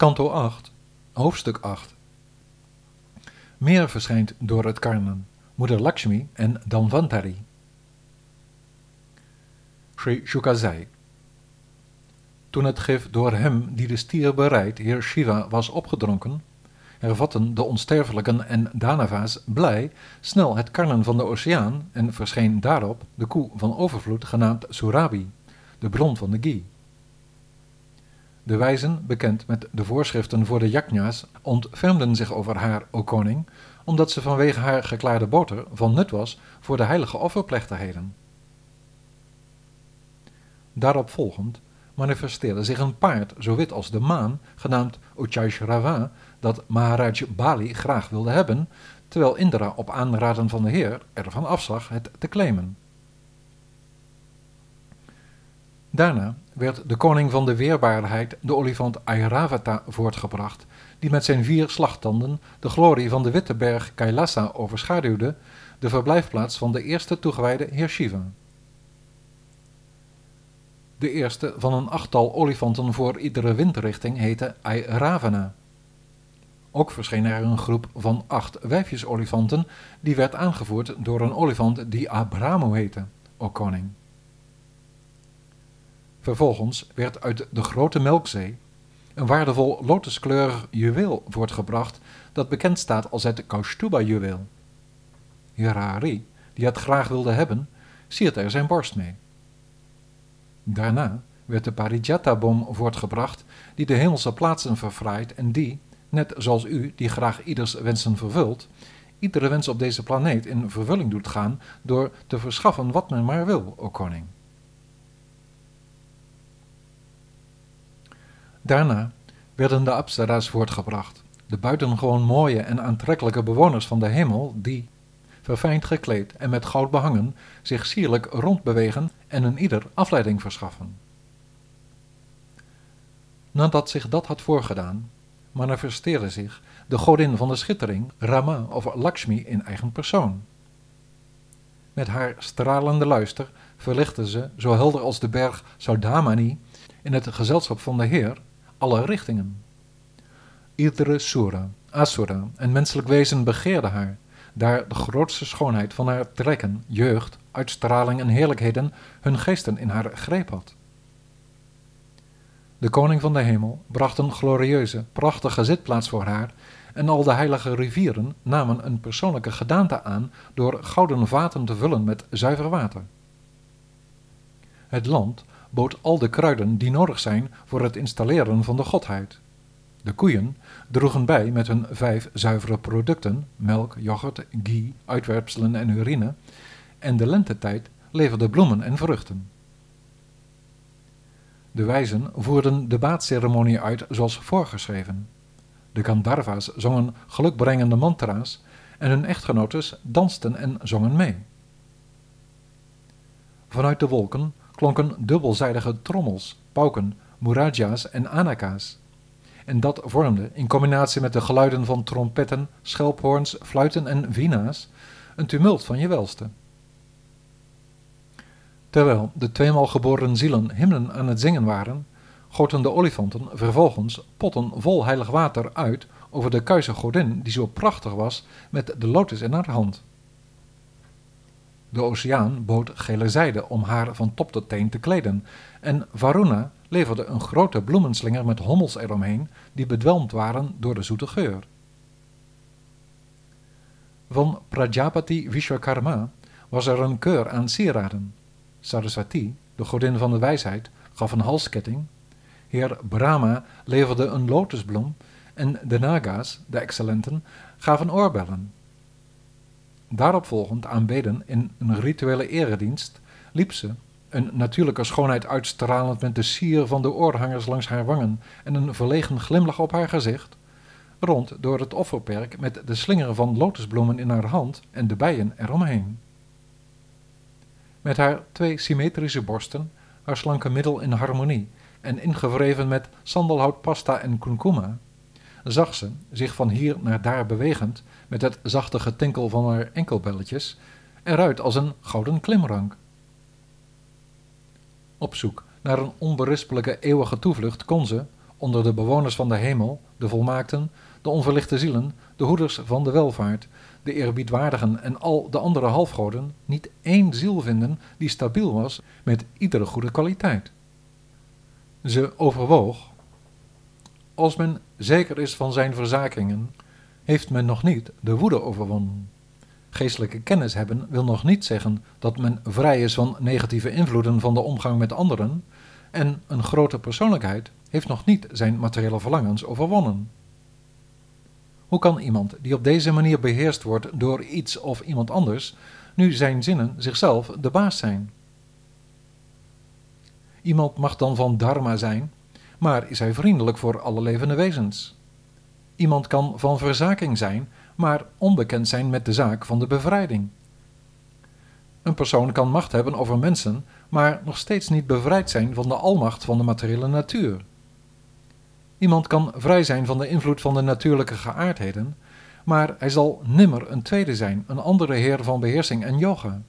Kanto 8, hoofdstuk 8. Meer verschijnt door het karnen, moeder Lakshmi en Danvantari. Sri Shuka zei, Toen het gif door hem die de stier bereidt, heer Shiva, was opgedronken, hervatten de onsterfelijken en Danava's blij snel het karnen van de oceaan en verscheen daarop de koe van overvloed genaamd Surabi, de bron van de ghee. De wijzen, bekend met de voorschriften voor de yaknya's, ontfermden zich over haar, o koning, omdat ze vanwege haar geklaarde boter van nut was voor de heilige offerplechtigheden. Daarop volgend manifesteerde zich een paard zo wit als de maan, genaamd Uchaishrava, dat Maharaj Bali graag wilde hebben, terwijl Indra op aanraden van de heer ervan afzag het te claimen. Daarna werd de koning van de weerbaarheid, de olifant Airavata, voortgebracht, die met zijn vier slagtanden de glorie van de witte berg Kailasa overschaduwde, de verblijfplaats van de eerste toegewijde heer Shiva. De eerste van een achttal olifanten voor iedere windrichting heette Airavana. Ook verscheen er een groep van acht wijfjesolifanten, die werd aangevoerd door een olifant die Abramo heette, o koning. Vervolgens werd uit de grote melkzee een waardevol lotuskleurig juweel voortgebracht dat bekend staat als het Kaustuba-juweel. Hirari, die het graag wilde hebben, siert er zijn borst mee. Daarna werd de Parijata-boom voortgebracht die de hemelse plaatsen verfraait en die, net zoals u die graag ieders wensen vervult, iedere wens op deze planeet in vervulling doet gaan door te verschaffen wat men maar wil, o koning. Daarna werden de Apsara's voortgebracht, de buitengewoon mooie en aantrekkelijke bewoners van de hemel, die, verfijnd gekleed en met goud behangen, zich sierlijk rondbewegen en een ieder afleiding verschaffen. Nadat zich dat had voorgedaan, manifesteerde zich de godin van de schittering, Rama of Lakshmi in eigen persoon. Met haar stralende luister verlichtte ze, zo helder als de berg Saudamani, in het gezelschap van de Heer, alle richtingen. Iedere sura, asura en menselijk wezen begeerde haar, daar de grootste schoonheid van haar trekken, jeugd, uitstraling en heerlijkheden hun geesten in haar greep had. De koning van de hemel bracht een glorieuze, prachtige zitplaats voor haar en al de heilige rivieren namen een persoonlijke gedaante aan door gouden vaten te vullen met zuiver water. Het land bood al de kruiden die nodig zijn voor het installeren van de godheid. De koeien droegen bij met hun vijf zuivere producten, melk, yoghurt, ghee, uitwerpselen en urine, en de lentetijd leverde bloemen en vruchten. De wijzen voerden de baatceremonie uit zoals voorgeschreven. De Gandharva's zongen gelukbrengende mantra's en hun echtgenotes dansten en zongen mee. Vanuit de wolken klonken dubbelzijdige trommels, pauken, muraja's en anaka's. En dat vormde, in combinatie met de geluiden van trompetten, schelphoorns, fluiten en vina's, een tumult van je welste. Terwijl de tweemaal geboren zielen hymnen aan het zingen waren, goten de olifanten vervolgens potten vol heilig water uit over de kuise godin die zo prachtig was met de lotus in haar hand. De oceaan bood gele zijde om haar van top tot teen te kleden, en Varuna leverde een grote bloemenslinger met hommels eromheen, die bedwelmd waren door de zoete geur. Van Prajapati Vishwakarma was er een keur aan sieraden. Saraswati, de godin van de wijsheid, gaf een halsketting. Heer Brahma leverde een lotusbloem en de Naga's, de excellenten, gaven oorbellen. Daarop volgend aanbeden in een rituele eredienst liep ze, een natuurlijke schoonheid uitstralend met de sier van de oorhangers langs haar wangen en een verlegen glimlach op haar gezicht, rond door het offerperk met de slinger van lotusbloemen in haar hand en de bijen eromheen. Met haar twee symmetrische borsten, haar slanke middel in harmonie en ingewreven met sandelhoutpasta en kurkuma, zag ze, zich van hier naar daar bewegend, met het zachte getinkel van haar enkelbelletjes, eruit als een gouden klimrank. Op zoek naar een onberispelijke eeuwige toevlucht kon ze, onder de bewoners van de hemel, de volmaakten, de onverlichte zielen, de hoeders van de welvaart, de eerbiedwaardigen en al de andere halfgoden niet één ziel vinden die stabiel was met iedere goede kwaliteit. Ze overwoog, als men zeker is van zijn verzakingen, heeft men nog niet de woede overwonnen. Geestelijke kennis hebben wil nog niet zeggen dat men vrij is van negatieve invloeden van de omgang met anderen, en een grote persoonlijkheid heeft nog niet zijn materiële verlangens overwonnen. Hoe kan iemand die op deze manier beheerst wordt door iets of iemand anders, nu zijn zinnen zichzelf de baas zijn? Iemand mag dan van dharma zijn, maar is hij vriendelijk voor alle levende wezens? Iemand kan van verzaking zijn, maar onbekend zijn met de zaak van de bevrijding. Een persoon kan macht hebben over mensen, maar nog steeds niet bevrijd zijn van de almacht van de materiële natuur. Iemand kan vrij zijn van de invloed van de natuurlijke geaardheden, maar hij zal nimmer een tweede zijn, een andere heer van beheersing en yoga.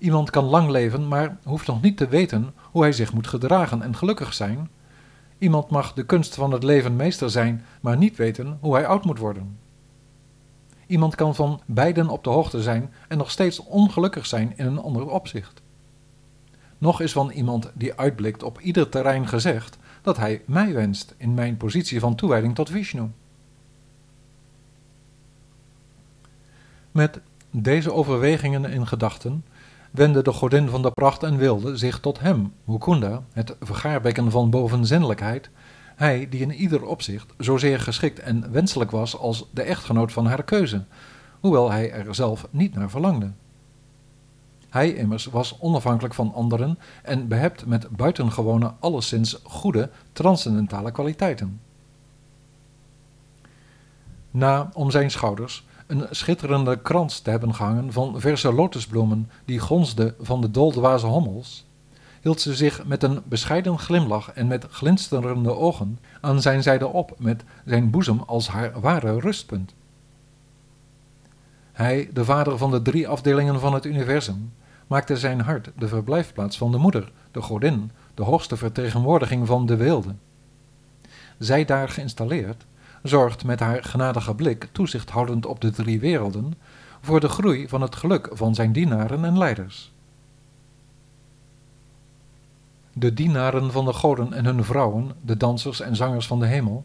Iemand kan lang leven, maar hoeft nog niet te weten hoe hij zich moet gedragen en gelukkig zijn. Iemand mag de kunst van het leven meester zijn, maar niet weten hoe hij oud moet worden. Iemand kan van beiden op de hoogte zijn en nog steeds ongelukkig zijn in een ander opzicht. Nog is van iemand die uitblikt op ieder terrein gezegd dat hij mij wenst in mijn positie van toewijding tot Vishnu. Met deze overwegingen in gedachten wendde de godin van de pracht en wilde zich tot hem, Mukunda, het vergaarbekken van bovenzinnelijkheid, hij die in ieder opzicht zozeer geschikt en wenselijk was als de echtgenoot van haar keuze, hoewel hij er zelf niet naar verlangde. Hij immers was onafhankelijk van anderen en behept met buitengewone, alleszins goede, transcendentale kwaliteiten. Na om zijn schouders een schitterende krans te hebben gehangen van verse lotusbloemen die gonsden van de doldwaze hommels, hield ze zich met een bescheiden glimlach en met glinsterende ogen aan zijn zijde op, met zijn boezem als haar ware rustpunt. Hij, de vader van de drie afdelingen van het universum, maakte zijn hart de verblijfplaats van de moeder, de godin, de hoogste vertegenwoordiging van de weelde. Zij daar geïnstalleerd, zorgt met haar genadige blik, toezicht houdend op de drie werelden, voor de groei van het geluk van zijn dienaren en leiders. De dienaren van de goden en hun vrouwen, de dansers en zangers van de hemel,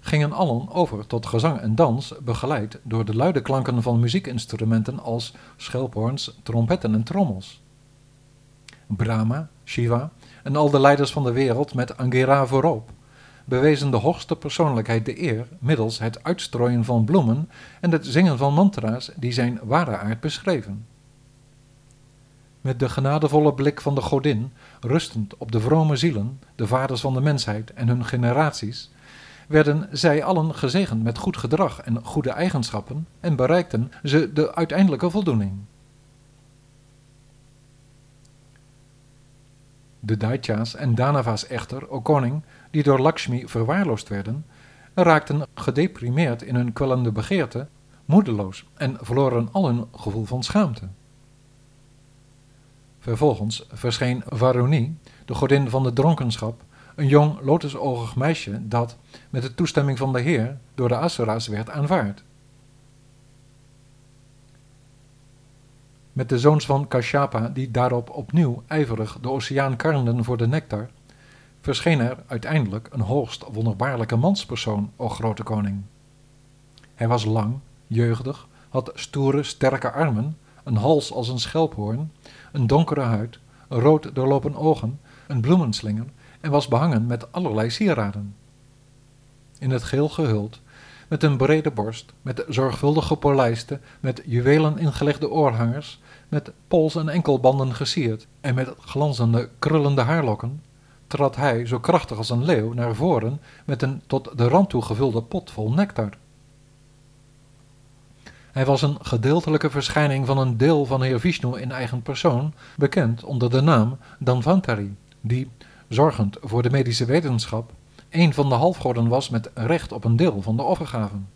gingen allen over tot gezang en dans, begeleid door de luide klanken van muziekinstrumenten als schelphoorns, trompetten en trommels. Brahma, Shiva en al de leiders van de wereld met Angera voorop bewezen de hoogste persoonlijkheid de eer middels het uitstrooien van bloemen en het zingen van mantra's die zijn ware aard beschreven. Met de genadevolle blik van de godin, rustend op de vrome zielen, de vaders van de mensheid en hun generaties, werden zij allen gezegend met goed gedrag en goede eigenschappen en bereikten ze de uiteindelijke voldoening. De Daitya's en Danava's echter, o koning, die door Lakshmi verwaarloosd werden, raakten gedeprimeerd in hun kwellende begeerte, moedeloos en verloren al hun gevoel van schaamte. Vervolgens verscheen Varuni, de godin van de dronkenschap, een jong lotusogig meisje dat, met de toestemming van de Heer, door de Asura's werd aanvaard. Met de zoons van Kashyapa, die daarop opnieuw ijverig de oceaan karnden voor de nectar, verscheen er uiteindelijk een hoogst wonderbaarlijke manspersoon, o grote koning. Hij was lang, jeugdig, had stoere, sterke armen, een hals als een schelphoorn, een donkere huid, rood doorlopen ogen, een bloemenslinger en was behangen met allerlei sieraden. In het geel gehuld, met een brede borst, met zorgvuldig gepolijste, met juwelen ingelegde oorhangers, met pols en enkelbanden gesierd en met glanzende, krullende haarlokken, trad hij, zo krachtig als een leeuw, naar voren met een tot de rand toe gevulde pot vol nectar. Hij was een gedeeltelijke verschijning van een deel van Heer Vishnu in eigen persoon, bekend onder de naam Danvantari, die, zorgend voor de medische wetenschap, een van de halfgoden was met recht op een deel van de offergaven.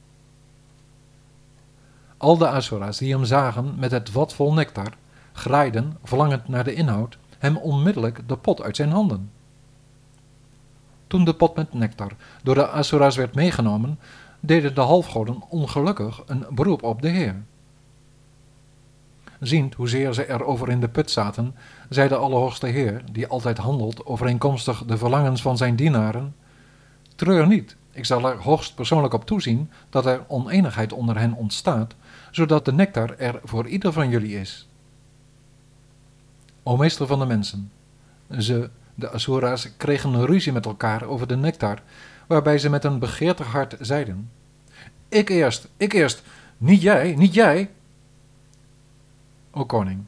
Al de Asura's die hem zagen met het vat vol nectar, graaiden, verlangend naar de inhoud, hem onmiddellijk de pot uit zijn handen. Toen de pot met nectar door de Asuras werd meegenomen, deden de halfgoden ongelukkig een beroep op de Heer. Ziend hoezeer ze erover in de put zaten, zei de Allerhoogste Heer, die altijd handelt overeenkomstig de verlangens van zijn dienaren, Treur niet, ik zal er hoogst persoonlijk op toezien dat er oneenigheid onder hen ontstaat, zodat de nectar er voor ieder van jullie is. O meester van de mensen, ze, de Asura's, kregen een ruzie met elkaar over de nectar, waarbij ze met een begeertig hart zeiden: Ik eerst, ik eerst, niet jij, niet jij. O koning,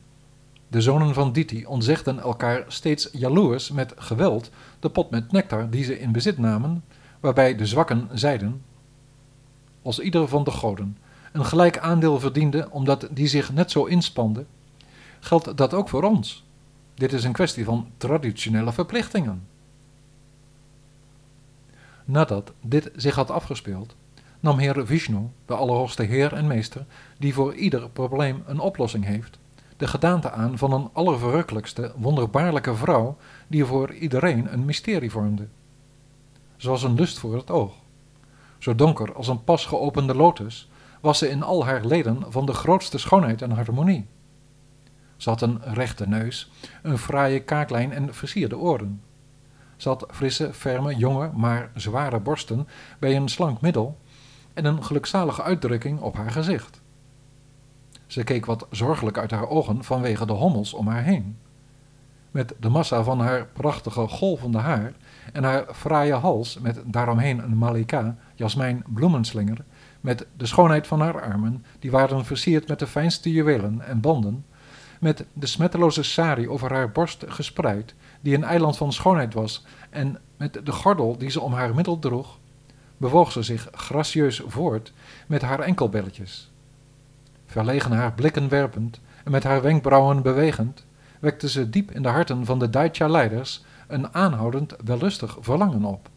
de zonen van Diti ontzegden elkaar steeds jaloers met geweld de pot met nectar die ze in bezit namen, waarbij de zwakken zeiden: Als ieder van de goden een gelijk aandeel verdiende omdat die zich net zo inspande, geldt dat ook voor ons. Dit is een kwestie van traditionele verplichtingen. Nadat dit zich had afgespeeld, nam Heer Vishnu, de Allerhoogste Heer en Meester, die voor ieder probleem een oplossing heeft, de gedaante aan van een allerverrukkelijkste, wonderbaarlijke vrouw die voor iedereen een mysterie vormde. Zoals een lust voor het oog. Zo donker als een pas geopende lotus was ze in al haar leden van de grootste schoonheid en harmonie. Ze had een rechte neus, een fraaie kaaklijn en versierde oren. Ze had frisse, ferme, jonge, maar zware borsten bij een slank middel en een gelukzalige uitdrukking op haar gezicht. Ze keek wat zorgelijk uit haar ogen vanwege de hommels om haar heen. Met de massa van haar prachtige golvende haar en haar fraaie hals met daaromheen een malika, jasmijn bloemenslinger, met de schoonheid van haar armen, die waren versierd met de fijnste juwelen en banden, met de smetteloze sari over haar borst gespreid, die een eiland van schoonheid was, en met de gordel die ze om haar middel droeg, bewoog ze zich gracieus voort met haar enkelbelletjes. Verlegen haar blikken werpend en met haar wenkbrauwen bewegend, wekte ze diep in de harten van de Daitya-leiders een aanhoudend wellustig verlangen op.